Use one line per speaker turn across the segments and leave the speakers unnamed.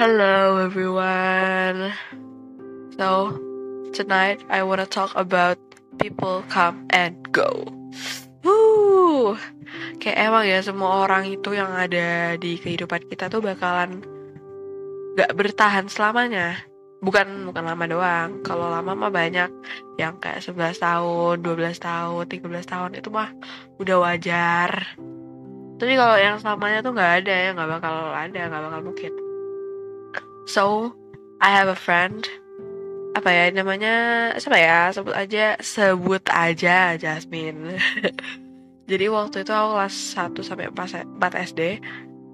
Hello everyone. So, tonight I want to talk about people come and go. Woo! Kayak emang ya semua orang itu yang ada di kehidupan kita tuh bakalan gak bertahan selamanya. Bukan bukan lama doang. Kalau lama mah banyak yang kayak 11 tahun, 12 tahun, 13 tahun itu mah udah wajar. Tapi kalau yang selamanya tuh nggak ada ya, nggak bakal ada, nggak bakal mungkin. So, I have a friend. Apa ya namanya? Siapa ya? Sebut aja, sebut aja Jasmine. Jadi waktu itu aku kelas 1 sampai 4 SD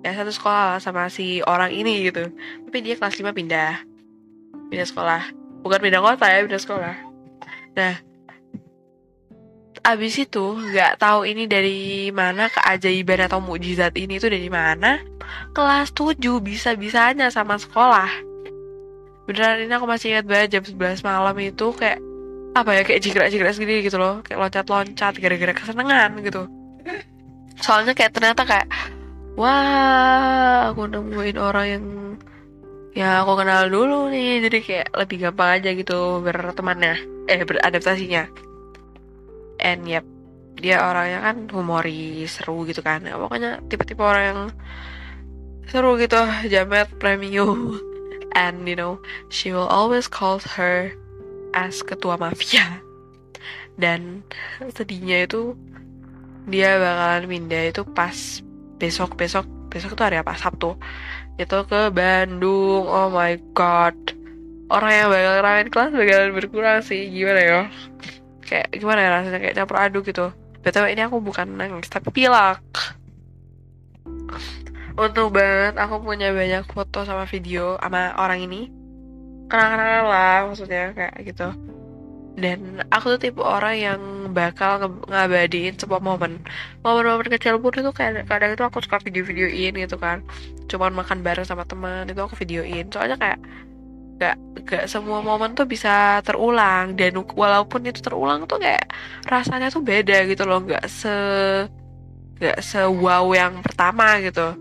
ya satu sekolah sama si orang ini gitu. Tapi dia kelas 5 pindah. Pindah sekolah. Bukan pindah kota ya, pindah sekolah. Nah, abis itu nggak tahu ini dari mana keajaiban atau mukjizat ini tuh dari mana kelas 7 bisa-bisanya sama sekolah. Beneran ini aku masih ingat banget jam 11 malam itu kayak apa ya kayak jigrak-jigrak sendiri gitu loh. Kayak loncat-loncat gara-gara kesenangan gitu. Soalnya kayak ternyata kayak wah aku nemuin orang yang ya aku kenal dulu nih. Jadi kayak lebih gampang aja gitu bertemannya eh beradaptasinya. And yep dia orangnya kan humoris seru gitu kan. Ya, pokoknya tipe-tipe orang yang seru gitu jamet premium and you know she will always call her as ketua mafia. Dan sedihnya itu dia bakalan pindah itu pas besok besok besok itu hari apa? Sabtu. Itu ke Bandung. Oh my god. Orang yang bakal ramen kelas bakalan berkurang sih. Gimana ya? Kayak gimana ya rasanya? Kayak campur aduk gitu. Btw ini aku bukan nangis tapi pilak untung banget aku punya banyak foto sama video sama orang ini. Kenal-kenal lah maksudnya kayak gitu. Dan aku tuh tipe orang yang bakal nge ngabadiin sebuah momen. Momen-momen kecil pun itu kayak kadang itu aku suka video-videoin gitu kan. Cuman makan bareng sama teman itu aku videoin. Soalnya kayak gak gak semua momen tuh bisa terulang. Dan walaupun itu terulang tuh kayak rasanya tuh beda gitu loh. Nggak se nggak se yang pertama gitu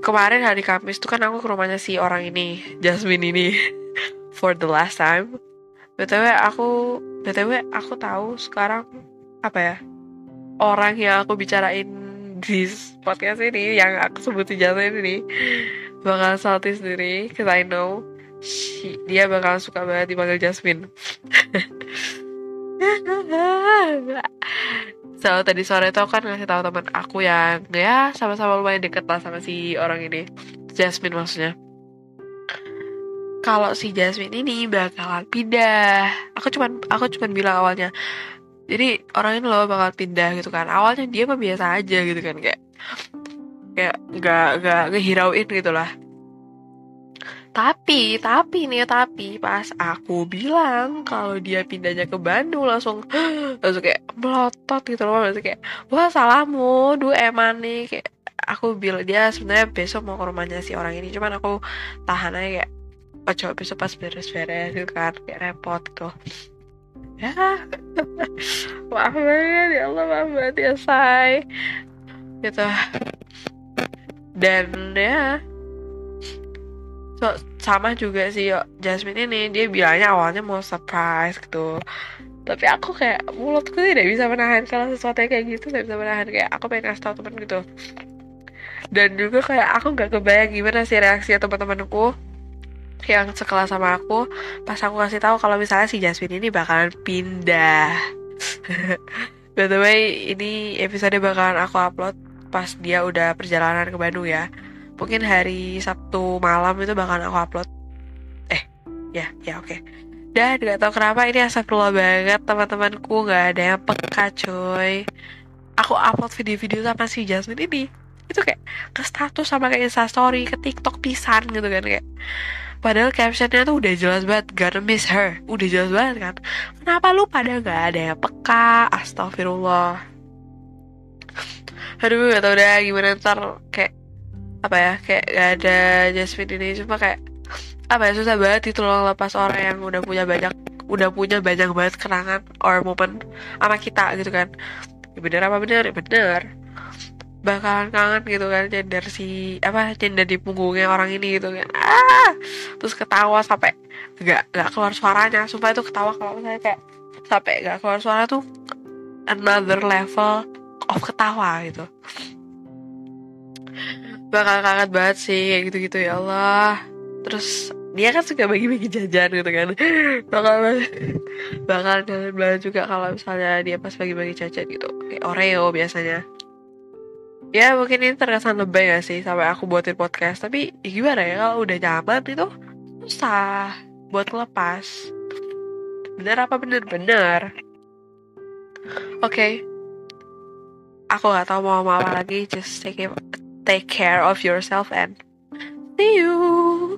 kemarin hari Kamis tuh kan aku ke rumahnya si orang ini Jasmine ini for the last time. Btw aku btw aku tahu sekarang apa ya orang yang aku bicarain di podcast ini yang aku sebutin Jasmine ini bakal salty sendiri cause I know she, dia bakal suka banget dipanggil Jasmine so tadi sore itu kan ngasih tahu teman aku yang ya sama-sama lumayan deket lah sama si orang ini. Jasmine maksudnya. Kalau si Jasmine ini bakalan pindah. Aku cuman aku cuman bilang awalnya jadi orang ini loh bakal pindah gitu kan. Awalnya dia mah biasa aja gitu kan kayak kayak nggak nggak ngehirauin gitu lah tapi tapi nih tapi pas aku bilang kalau dia pindahnya ke Bandung langsung langsung kayak melotot gitu loh langsung kayak wah salahmu duh eman nih. Kayak aku bilang dia sebenarnya besok mau ke rumahnya si orang ini cuman aku tahan aja kayak oh coba besok pas beres-beres gitu kan kayak repot gitu. Ya. Maaf banget ya Allah maaf banget ya say. Gitu. Dan ya so, sama juga sih yo, Jasmine ini dia bilangnya awalnya mau surprise gitu. Tapi aku kayak mulutku tidak bisa menahan kalau sesuatu kayak gitu tidak bisa menahan. Kayak aku pengen kasih tau temen gitu. Dan juga kayak aku nggak kebayang gimana sih reaksi teman-temanku yang sekelas sama aku. Pas aku kasih tahu kalau misalnya si Jasmine ini bakalan pindah. By the way ini episode bakalan aku upload pas dia udah perjalanan ke Bandung ya mungkin hari Sabtu malam itu bakalan aku upload. Eh ya ya oke. Okay. dan gak tau kenapa ini astagfirullah banget teman-temanku. Gak ada yang peka coy aku upload video-video sama si Jasmine ini. Itu kayak ke status sama kayak instastory ke TikTok pisan gitu kan kayak. Padahal captionnya tuh udah jelas banget Gonna miss her. Udah jelas banget kan. Kenapa lu pada gak ada yang peka? Astagfirullah. Aduh gak tau deh gimana ntar kayak apa ya kayak gak ada Jasmine ini cuma kayak apa ya susah banget itu loh lepas orang yang udah punya banyak udah punya banyak banget kenangan or momen sama kita gitu kan. Ya bener apa bener? Ya bener. Bakalan kangen gitu kan nyender si apa nyender di punggungnya orang ini gitu kan. Ah! Terus ketawa sampai nggak nggak keluar suaranya. Supaya itu ketawa kalau misalnya kayak sampai nggak keluar suara tuh another level of ketawa gitu bakal kangen banget sih kayak gitu-gitu ya Allah. Terus dia kan suka bagi-bagi jajan gitu kan. Bakal bakal kangen banget juga kalau misalnya dia pas bagi-bagi jajan gitu. Kayak Oreo biasanya. Ya mungkin ini terkesan lebay gak sih sampai aku buatin podcast. Tapi ya gimana ya kalau udah nyaman itu susah buat lepas. Bener apa bener? Bener. Oke. Okay. aku gak tahu mau apa lagi. Just take take care of yourself and see you.